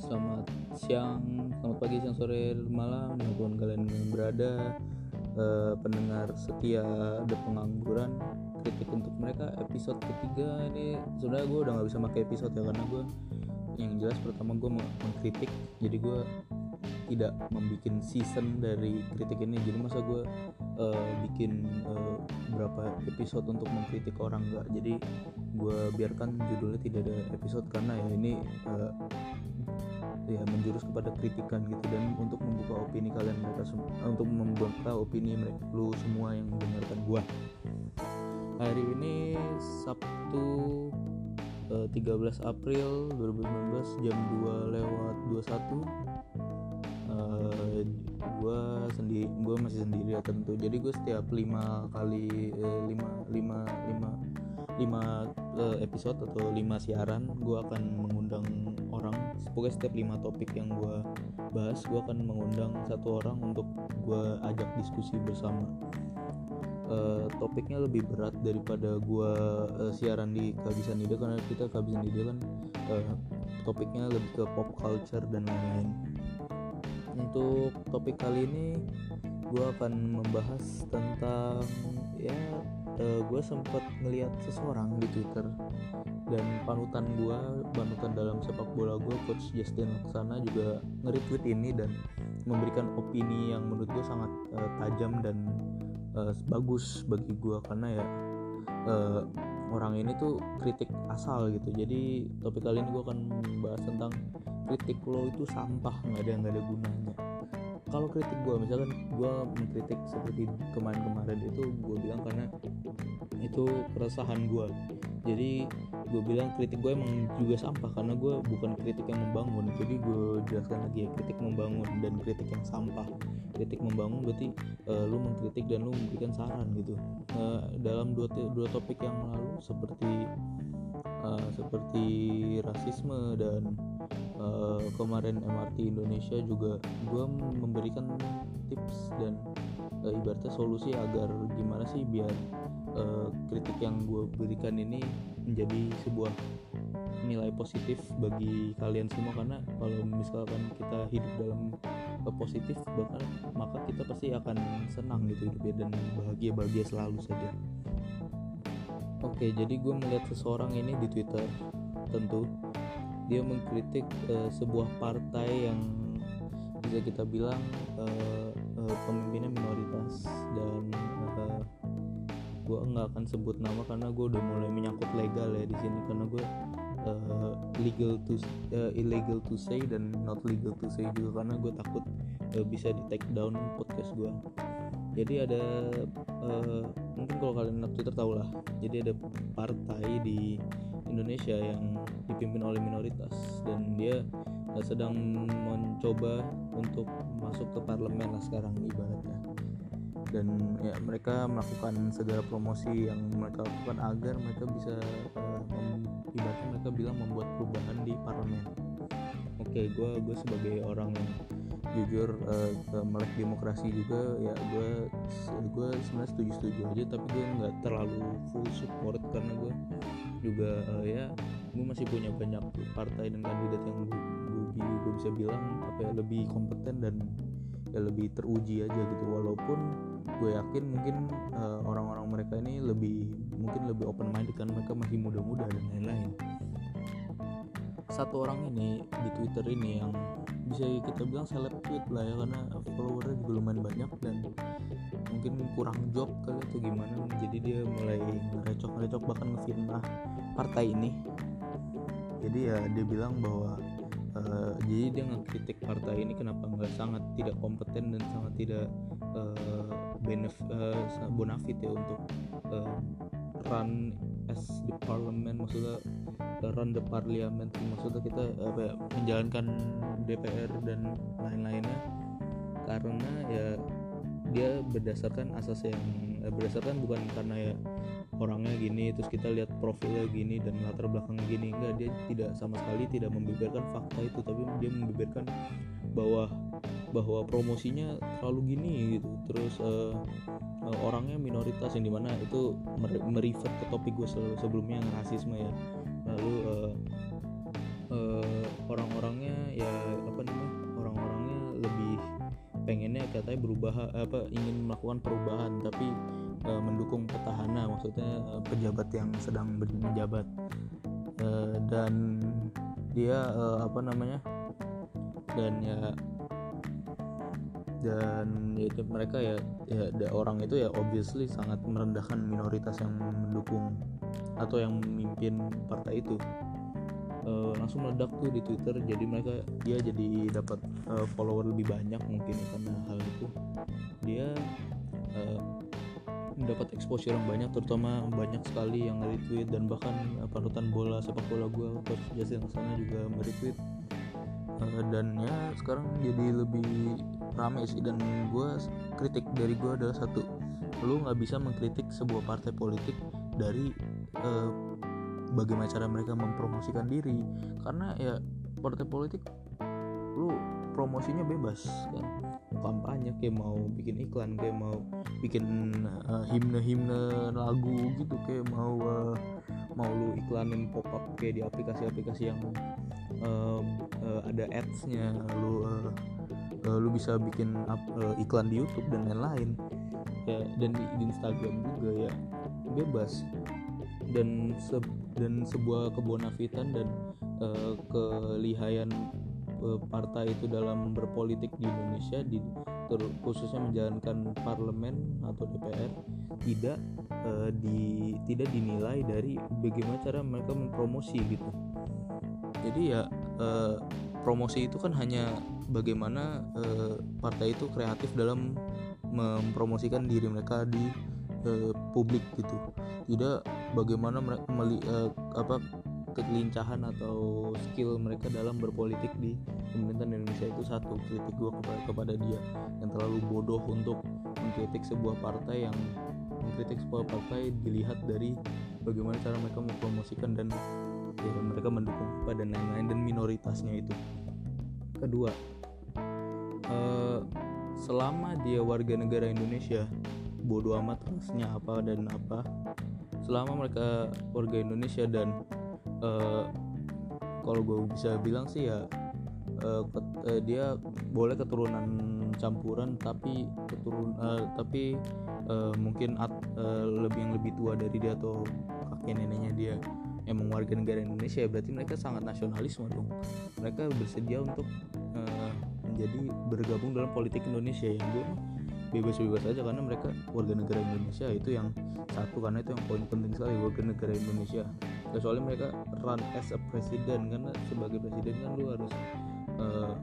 selamat siang, selamat pagi, siang, sore, malam, di mana pun kalian berada. Eh, pendengar setia The Pengangguran, kritik untuk mereka episode ketiga ini. Sebenarnya gue udah nggak bisa pakai episode ya karena gue yang jelas pertama gue mengkritik, jadi gue tidak membuat season dari kritik ini. Jadi masa gue uh, bikin uh, berapa episode untuk mengkritik orang nggak? Jadi gue biarkan judulnya tidak ada episode karena ya ini uh, ya menjurus kepada kritikan gitu dan untuk membuka opini kalian mereka semua untuk membuka opini mereka lu semua yang mendengarkan gue hari ini Sabtu 13 April 2019 jam 2 lewat 21 uh, eh, gue sendiri gue masih sendiri ya tentu. Jadi gue setiap lima kali eh, lima lima lima lima episode atau lima siaran gue akan mengundang orang. Pokoknya setiap lima topik yang gue bahas gue akan mengundang satu orang untuk gue ajak diskusi bersama. Uh, topiknya lebih berat daripada gue uh, siaran di kehabisan ide karena kita kehabisan ide kan uh, topiknya lebih ke pop culture dan lain-lain. Untuk topik kali ini gue akan membahas tentang ya uh, gue sempat ngeliat seseorang di Twitter dan panutan gue panutan dalam sepak bola gue coach Justin Laksana juga nge-retweet ini dan memberikan opini yang menurut gue sangat uh, tajam dan uh, bagus bagi gue karena ya uh, orang ini tuh kritik asal gitu. Jadi topik kali ini gue akan membahas tentang kritik lo itu sampah nggak ada nggak ada gunanya. Kalau kritik gue misalkan gue mengkritik seperti kemarin-kemarin itu gue bilang karena itu keresahan gue jadi gue bilang kritik gue emang juga sampah karena gue bukan kritik yang membangun. Jadi gue jelaskan lagi ya kritik membangun dan kritik yang sampah. Kritik membangun berarti uh, lu mengkritik dan lu memberikan saran gitu. Uh, dalam dua dua topik yang lalu seperti uh, seperti rasisme dan uh, kemarin MRT Indonesia juga gue memberikan tips dan uh, ibaratnya solusi agar gimana sih biar uh, kritik yang gue berikan ini menjadi sebuah nilai positif bagi kalian semua. Karena kalau misalkan kita hidup dalam uh, positif bahkan maka kita pasti akan senang gitu hidupnya dan bahagia bahagia selalu saja. Oke, jadi gue melihat seseorang ini di Twitter, tentu dia mengkritik uh, sebuah partai yang bisa kita bilang uh, uh, pemimpinnya minoritas dan uh, gue nggak akan sebut nama karena gue udah mulai menyangkut legal ya di sini. Karena gue uh, legal to uh, illegal to say dan not legal to say juga. Karena gue takut uh, bisa di take down podcast gue jadi ada uh, mungkin kalau kalian lihat Twitter tau lah. Jadi ada partai di Indonesia yang dipimpin oleh minoritas. Dan dia sedang mencoba untuk masuk ke parlemen lah sekarang ibaratnya dan ya mereka melakukan segala promosi yang mereka lakukan agar mereka bisa uh, ibaratnya mereka bilang membuat perubahan di parlemen. Oke okay, gue gue sebagai orang yang jujur uh, melek demokrasi juga ya gue gue sebenarnya setuju setuju aja tapi gue nggak terlalu full support karena gue juga uh, ya gue masih punya banyak partai dan kandidat yang gue, gue bisa bilang apa ya lebih kompeten dan ya lebih teruji aja gitu. Walaupun gue yakin mungkin uh, orang-orang mereka ini lebih mungkin lebih open minded karena mereka masih muda-muda dan lain-lain. Satu orang ini di Twitter ini yang bisa kita bilang seleb tweet lah ya karena followernya juga lumayan banyak dan mungkin kurang job kali atau gimana. Jadi dia mulai ngerecok ngerecok bahkan ngefitnah partai ini. Jadi ya dia bilang bahwa uh, jadi dia ngekritik partai ini kenapa nggak sangat tidak kompeten dan sangat tidak uh, benef uh, bonafit ya untuk uh, run as the parliament maksudnya run the parliament. Maksudnya kita apa ya menjalankan DPR dan lain-lainnya. Karena ya dia berdasarkan asas yang eh, berdasarkan bukan karena ya orangnya gini terus kita lihat profilnya gini dan latar belakang gini. Enggak dia tidak sama sekali tidak membeberkan fakta itu tapi dia membeberkan bahwa bahwa promosinya terlalu gini gitu. Terus uh, orangnya minoritas yang di mana itu merefer ke topik gue sebelumnya yang rasisme ya. Lalu uh, uh, orang-orangnya ya apa namanya orang-orangnya lebih pengennya katanya berubah apa ingin melakukan perubahan tapi uh, mendukung petahana maksudnya uh, pejabat yang sedang menjabat uh, dan dia uh, apa namanya dan ya dan ya itu mereka ya ya orang itu ya obviously sangat merendahkan minoritas yang mendukung atau yang memimpin partai itu. Uh, langsung meledak tuh di Twitter jadi mereka dia jadi dapat uh, follower lebih banyak mungkin karena hal itu. Dia uh, mendapat exposure yang banyak terutama banyak sekali yang retweet dan bahkan uh, panutan bola sepak bola gue coach Justin sana juga meretweet uh, dan ya sekarang jadi lebih rame sih dan gue kritik dari gue adalah satu lu nggak bisa mengkritik sebuah partai politik dari uh, bagaimana cara mereka mempromosikan diri. Karena ya partai politik lu promosinya bebas kan? Kampanye kayak mau bikin iklan kayak mau bikin uh, himne-himne lagu gitu kayak mau uh, mau lu iklanin pop up kayak di aplikasi-aplikasi yang uh, uh, ada ads-nya lu uh, uh, lu bisa bikin up, uh, iklan di YouTube dan lain-lain. Ya dan di, di Instagram juga ya. Bebas. Dan se dan sebuah kebonafitan dan uh, kelihayan uh, partai itu dalam berpolitik di Indonesia di ter, khususnya menjalankan parlemen atau DPR tidak uh, di tidak dinilai dari bagaimana cara mereka mempromosi gitu. Jadi ya uh, promosi itu kan hanya bagaimana uh, partai itu kreatif dalam mempromosikan diri mereka di uh, publik gitu. Tidak bagaimana mereka meli, uh, apa kelincahan atau skill mereka dalam berpolitik di pemerintahan Indonesia itu satu. Kritik gue kepada, kepada dia yang terlalu bodoh untuk mengkritik sebuah partai yang mengkritik sebuah partai dilihat dari bagaimana cara mereka mempromosikan dan ya, mereka mendukung pada lain-lain dan minoritasnya itu. Kedua uh, selama dia warga negara Indonesia bodoh amat rasnya apa dan apa selama mereka warga Indonesia dan uh, kalau gue bisa bilang sih ya uh, ket, uh, dia boleh keturunan campuran tapi keturun uh, tapi uh, mungkin at, uh, lebih yang lebih tua dari dia atau kakek neneknya dia emang warga negara Indonesia berarti mereka sangat nasionalisme dong. Mereka bersedia untuk uh, menjadi bergabung dalam politik Indonesia yang gue bebas-bebas aja karena mereka warga negara Indonesia itu yang satu karena itu yang poin penting sekali warga negara Indonesia. Kecuali mereka run as a president karena sebagai presiden kan lu harus uh,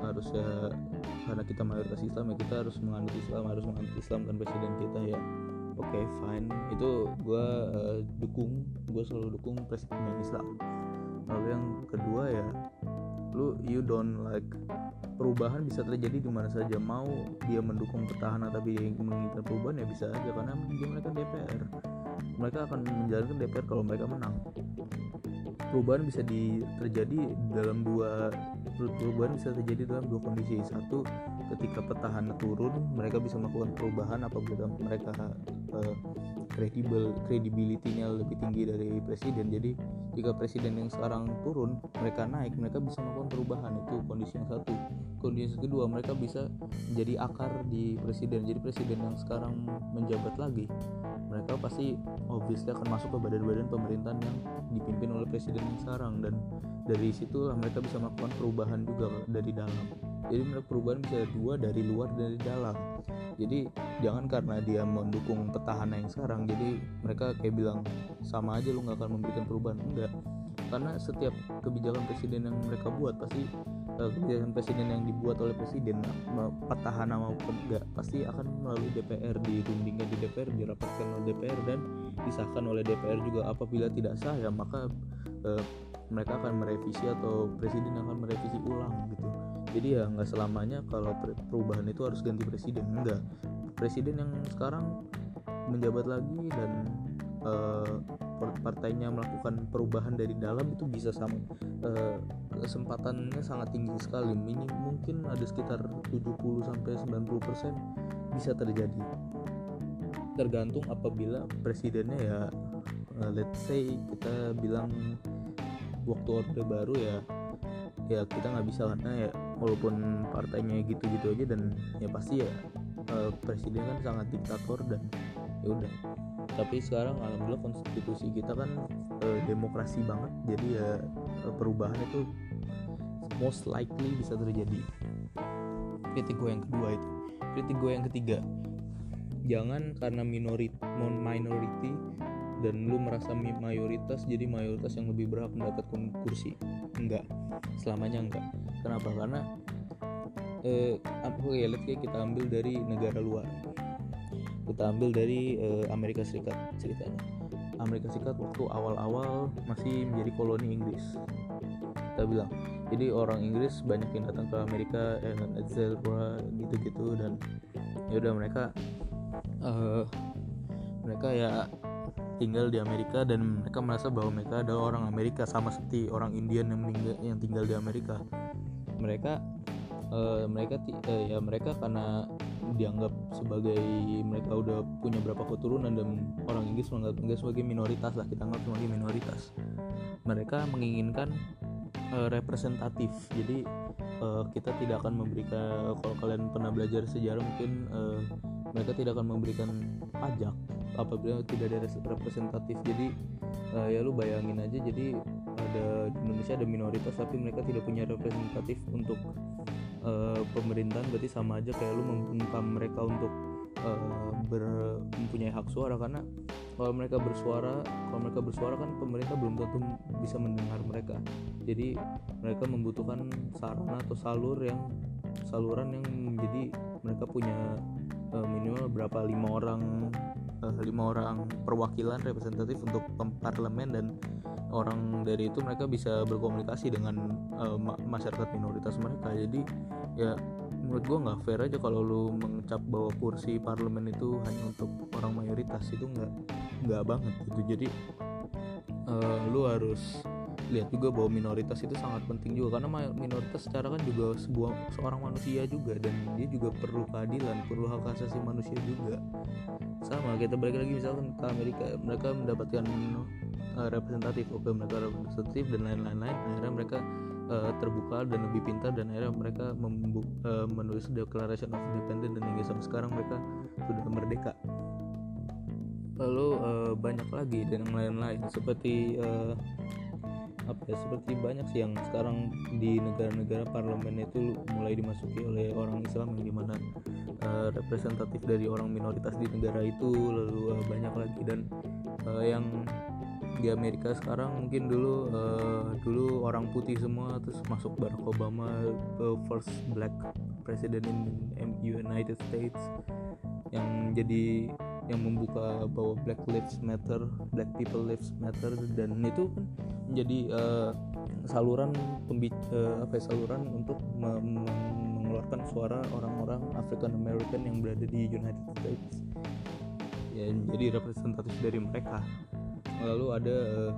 harus ya karena kita mayoritas Islam ya kita harus menganut Islam harus menganut Islam kan presiden kita ya oke okay, fine. Itu gue uh, dukung gue selalu dukung presiden Islam lalu yang kedua ya lu you don't like perubahan bisa terjadi di mana saja. Mau dia mendukung petahana tapi dia ingin menginginkan perubahan ya bisa aja. Karena dia mereka DPR mereka akan menjalankan DPR kalau mereka menang perubahan bisa di, terjadi dalam dua perubahan bisa terjadi dalam dua kondisi. Satu ketika petahana turun mereka bisa melakukan perubahan apabila mereka kredibel uh, kredibilitinya lebih tinggi dari presiden. Jadi jika presiden yang sekarang turun mereka naik mereka bisa melakukan perubahan. Itu kondisi yang satu. Kondisi kedua mereka bisa menjadi akar di presiden. Jadi presiden yang sekarang menjabat lagi mereka pasti obviously akan masuk ke badan-badan pemerintahan yang dipimpin oleh presiden yang sekarang. Dan dari situlah mereka bisa melakukan perubahan juga dari dalam. Jadi mereka perubahan bisa dua dari luar dan dari dalam. Jadi jangan karena dia mendukung petahana yang sekarang jadi mereka kayak bilang sama aja lu nggak akan memberikan perubahan. Enggak. Karena setiap kebijakan presiden yang mereka buat pasti kebijakan presiden yang dibuat oleh presiden petahana maupun enggak pasti akan melalui DPR dirundingkan di DPR dirapatkan oleh DPR dan disahkan oleh DPR juga. Apabila tidak sah ya maka uh, mereka akan merevisi atau presiden akan merevisi ulang gitu. Jadi ya nggak selamanya kalau perubahan itu harus ganti presiden enggak presiden yang sekarang menjabat lagi dan uh, partainya melakukan perubahan dari dalam itu bisa sama uh, kesempatannya sangat tinggi sekali. Minim mungkin ada sekitar 70 sampai 90 persen bisa terjadi. Tergantung apabila presidennya ya uh, let's say kita bilang waktu orde baru ya ya kita nggak bisa karena ya walaupun partainya gitu-gitu aja dan ya pasti ya uh, presiden kan sangat diktator dan ya udah tapi sekarang alhamdulillah konstitusi kita kan uh, demokrasi banget. Jadi ya uh, perubahan itu most likely bisa terjadi. Kritik gue yang kedua itu. Kritik gue yang ketiga. Jangan karena minority minority dan lu merasa mayoritas jadi mayoritas yang lebih berhak mendapatkan kursi. Enggak. Selamanya enggak. Kenapa? Karena eh, apa ya let's kita ambil dari negara luar kita ambil dari eh, Amerika Serikat ceritanya. Amerika Serikat waktu awal-awal masih menjadi koloni Inggris kita bilang. Jadi orang Inggris banyak yang datang ke Amerika eh, Zebra gitu-gitu dan ya udah mereka uh, mereka ya tinggal di Amerika dan mereka merasa bahwa mereka adalah orang Amerika sama seperti orang Indian yang meninggal, yang tinggal di Amerika. Mereka uh, mereka uh, ya mereka karena dianggap sebagai mereka udah punya berapa keturunan dan orang Inggris menganggap mereka sebagai minoritas lah kita anggap sebagai minoritas. Mereka menginginkan uh, representatif. Jadi uh, kita tidak akan memberikan kalau kalian pernah belajar sejarah mungkin uh, mereka tidak akan memberikan pajak apabila tidak ada representatif. Jadi uh, ya lu bayangin aja jadi ada di Indonesia ada minoritas tapi mereka tidak punya representatif untuk uh, pemerintahan berarti sama aja kayak lu membungkam mereka untuk uh, ber, mempunyai hak suara. Karena kalau mereka bersuara kalau mereka bersuara kan pemerintah belum tentu bisa mendengar mereka. Jadi mereka membutuhkan sarana atau salur yang saluran yang jadi mereka punya uh, minimal berapa lima orang uh, lima orang perwakilan representatif untuk parlemen dan orang dari itu mereka bisa berkomunikasi dengan uh, masyarakat minoritas mereka. Jadi ya menurut gue nggak fair aja kalau lu mengecap bahwa kursi parlemen itu hanya untuk orang mayoritas. Itu nggak nggak banget gitu. Jadi uh, lu harus lihat juga bahwa minoritas itu sangat penting juga. Karena minoritas secara kan juga sebuah seorang manusia juga. Dan dia juga perlu keadilan perlu hak asasi manusia juga. Sama kita balik lagi misalkan ke Amerika. Mereka mendapatkan uh, representatif. Oke mereka representatif dan lain-lain. Akhirnya mereka uh, terbuka dan lebih pintar dan akhirnya mereka uh, menulis Declaration of Independence dan hingga sampai sekarang mereka sudah merdeka. Lalu uh, banyak lagi dan yang lain-lain. Seperti uh, apa ya seperti banyak sih yang sekarang di negara-negara parlemen itu mulai dimasuki oleh orang Islam yang di mana uh, representatif dari orang minoritas di negara itu lalu uh, banyak lagi dan uh, yang di Amerika sekarang mungkin dulu uh, dulu orang putih semua terus masuk Barack Obama uh, first black president in United States yang jadi yang membuka bahwa Black Lives Matter, Black People Lives Matter dan itu kan menjadi uh, saluran pembic uh, apa ya, saluran untuk mengeluarkan suara orang-orang African American yang berada di United States. Ya jadi representatif dari mereka lalu ada uh,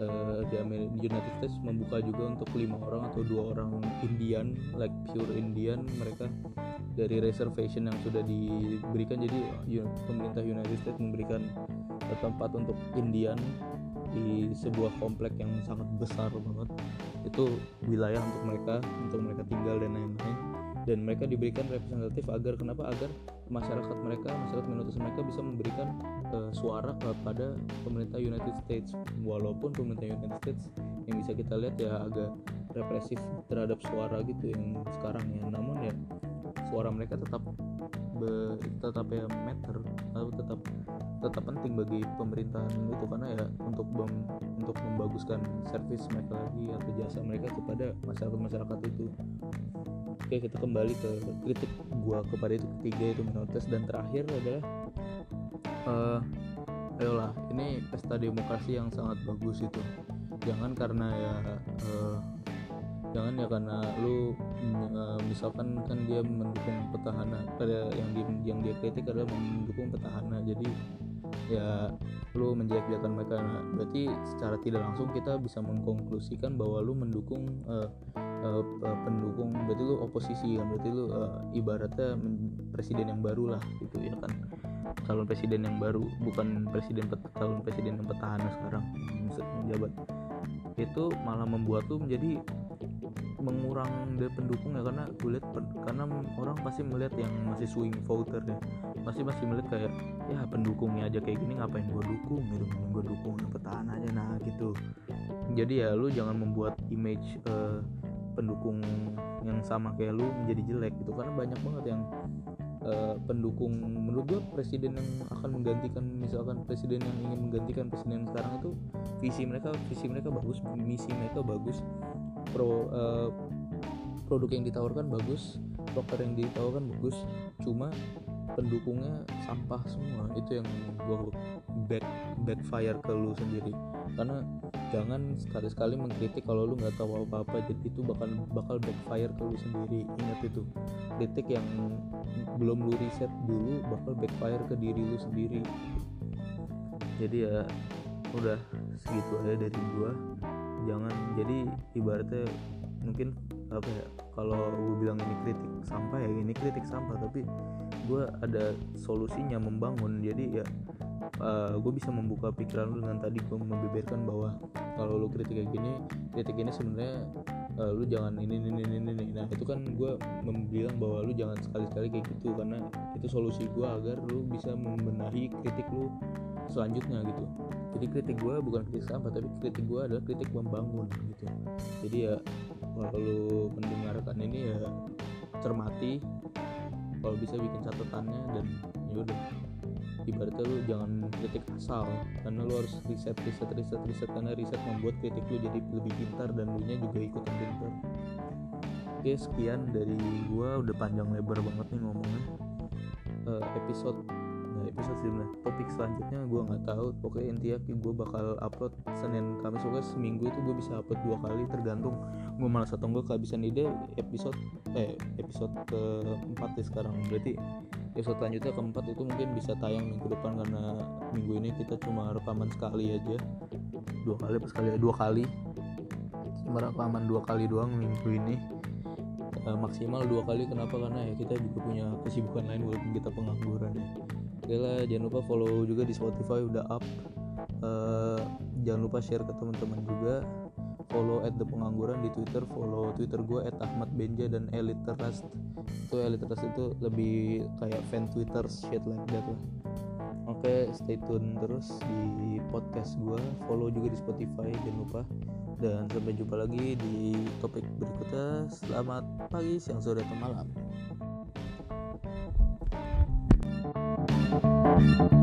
uh, di United States membuka juga untuk lima orang atau dua orang Indian like pure Indian mereka dari reservation yang sudah diberikan. Jadi pemerintah United States memberikan tempat untuk Indian di sebuah komplek yang sangat besar banget. Itu wilayah untuk mereka untuk mereka tinggal dan lain-lain dan mereka diberikan representatif agar kenapa? Agar masyarakat mereka masyarakat minoritas mereka bisa memberikan uh, suara kepada pemerintah United States. Walaupun pemerintah United States yang bisa kita lihat ya agak represif terhadap suara gitu yang sekarang ya. Namun ya suara mereka tetap be, tetap ya matter atau tetap tetap penting bagi pemerintahan itu. Karena ya untuk bem, untuk membaguskan servis mereka lagi atau jasa mereka kepada masyarakat masyarakat itu oke kita kembali ke kritik gua kepada itu ketiga itu minoritas. Dan terakhir adalah uh, ayolah ini pesta demokrasi yang sangat bagus itu. Jangan karena ya uh, jangan ya karena lu uh, misalkan kan dia mendukung petahana pada yang di, yang dia kritik adalah mendukung petahana. Jadi ya lu menjelek-jelekan mereka. Nah, berarti secara tidak langsung kita bisa mengkonklusikan bahwa lu mendukung uh, uh, pendukung berarti lu oposisi kan? Berarti lu uh, ibaratnya presiden yang baru lah gitu ya kan? Calon presiden yang baru bukan presiden calon presiden yang petahana sekarang menjabat. Itu malah membuat lu menjadi mengurang dari pendukung ya karena gue lihat karena orang pasti melihat yang masih swing voter ya masih masih melihat kayak ya pendukungnya aja kayak gini ngapain gue dukung gitu? Gue dukung petahana aja. Nah gitu. Jadi ya lu jangan membuat image uh, pendukung yang sama kayak lu menjadi jelek gitu. Karena banyak banget yang uh, pendukung. Menurut gue presiden yang akan menggantikan misalkan presiden yang ingin menggantikan presiden yang sekarang itu visi mereka visi mereka bagus misi mereka bagus. Pro uh, produk yang ditawarkan bagus broker yang ditawarkan bagus. Cuma pendukungnya sampah semua. Itu yang gue back backfire ke lu sendiri. Karena jangan sekali-sekali mengkritik kalau lu nggak tahu apa-apa. Jadi itu bakal bakal backfire ke lu sendiri. Ingat itu. Kritik yang belum lu riset dulu bakal backfire ke diri lu sendiri. Jadi ya udah segitu aja dari gua. Jangan jadi ibaratnya mungkin apa ya kalau gue bilang ini kritik sampah ya ini kritik sampah. Tapi gue ada solusinya membangun. Jadi ya uh, eh, gue bisa membuka pikiran lu dengan tadi gue membeberkan bahwa kalau lu kritik kayak gini kritik ini sebenarnya uh, lu jangan ini ini ini ini, nah itu kan gue membilang bahwa lu jangan sekali-sekali kayak gitu karena itu solusi gue agar lu bisa membenahi kritik lu selanjutnya gitu. Jadi kritik gue bukan kritik sampah tapi kritik gue adalah kritik membangun gitu. Jadi ya kalau lu mendengarkan ini ya cermati. Kalau bisa bikin catatannya dan ya udah ibaratnya lu jangan kritik asal karena lu harus riset riset riset riset karena riset membuat kritik lu jadi lebih pintar dan lu nya juga ikutan pintar. Oke sekian dari gua. Udah panjang lebar banget nih ngomongnya. Uh, episode nah episode sebelumnya topik selanjutnya gue nggak tahu. Pokoknya intinya gue bakal upload senin kamis pokoknya seminggu itu gue bisa upload dua kali tergantung gue malas atau enggak kehabisan ide episode eh episode keempat ya sekarang. Berarti episode selanjutnya keempat itu mungkin bisa tayang minggu depan karena minggu ini kita cuma rekaman sekali aja. Dua kali pas kali dua kali. Cuma rekaman dua kali doang minggu ini. Uh, maksimal dua kali kenapa? Karena ya kita juga punya kesibukan lain walaupun kita pengangguran ya. Oke lah jangan lupa follow juga di Spotify udah up. Uh, jangan lupa share ke teman-teman juga follow at the pengangguran di Twitter follow Twitter gue at Ahmad Benja dan Elite Trust. Itu Elite Trust itu lebih kayak fan Twitter shit like that lah. Oke okay, stay tune terus di podcast gue follow juga di Spotify jangan lupa. Dan sampai jumpa lagi di topik berikutnya. Selamat pagi siang sore atau malam. thank you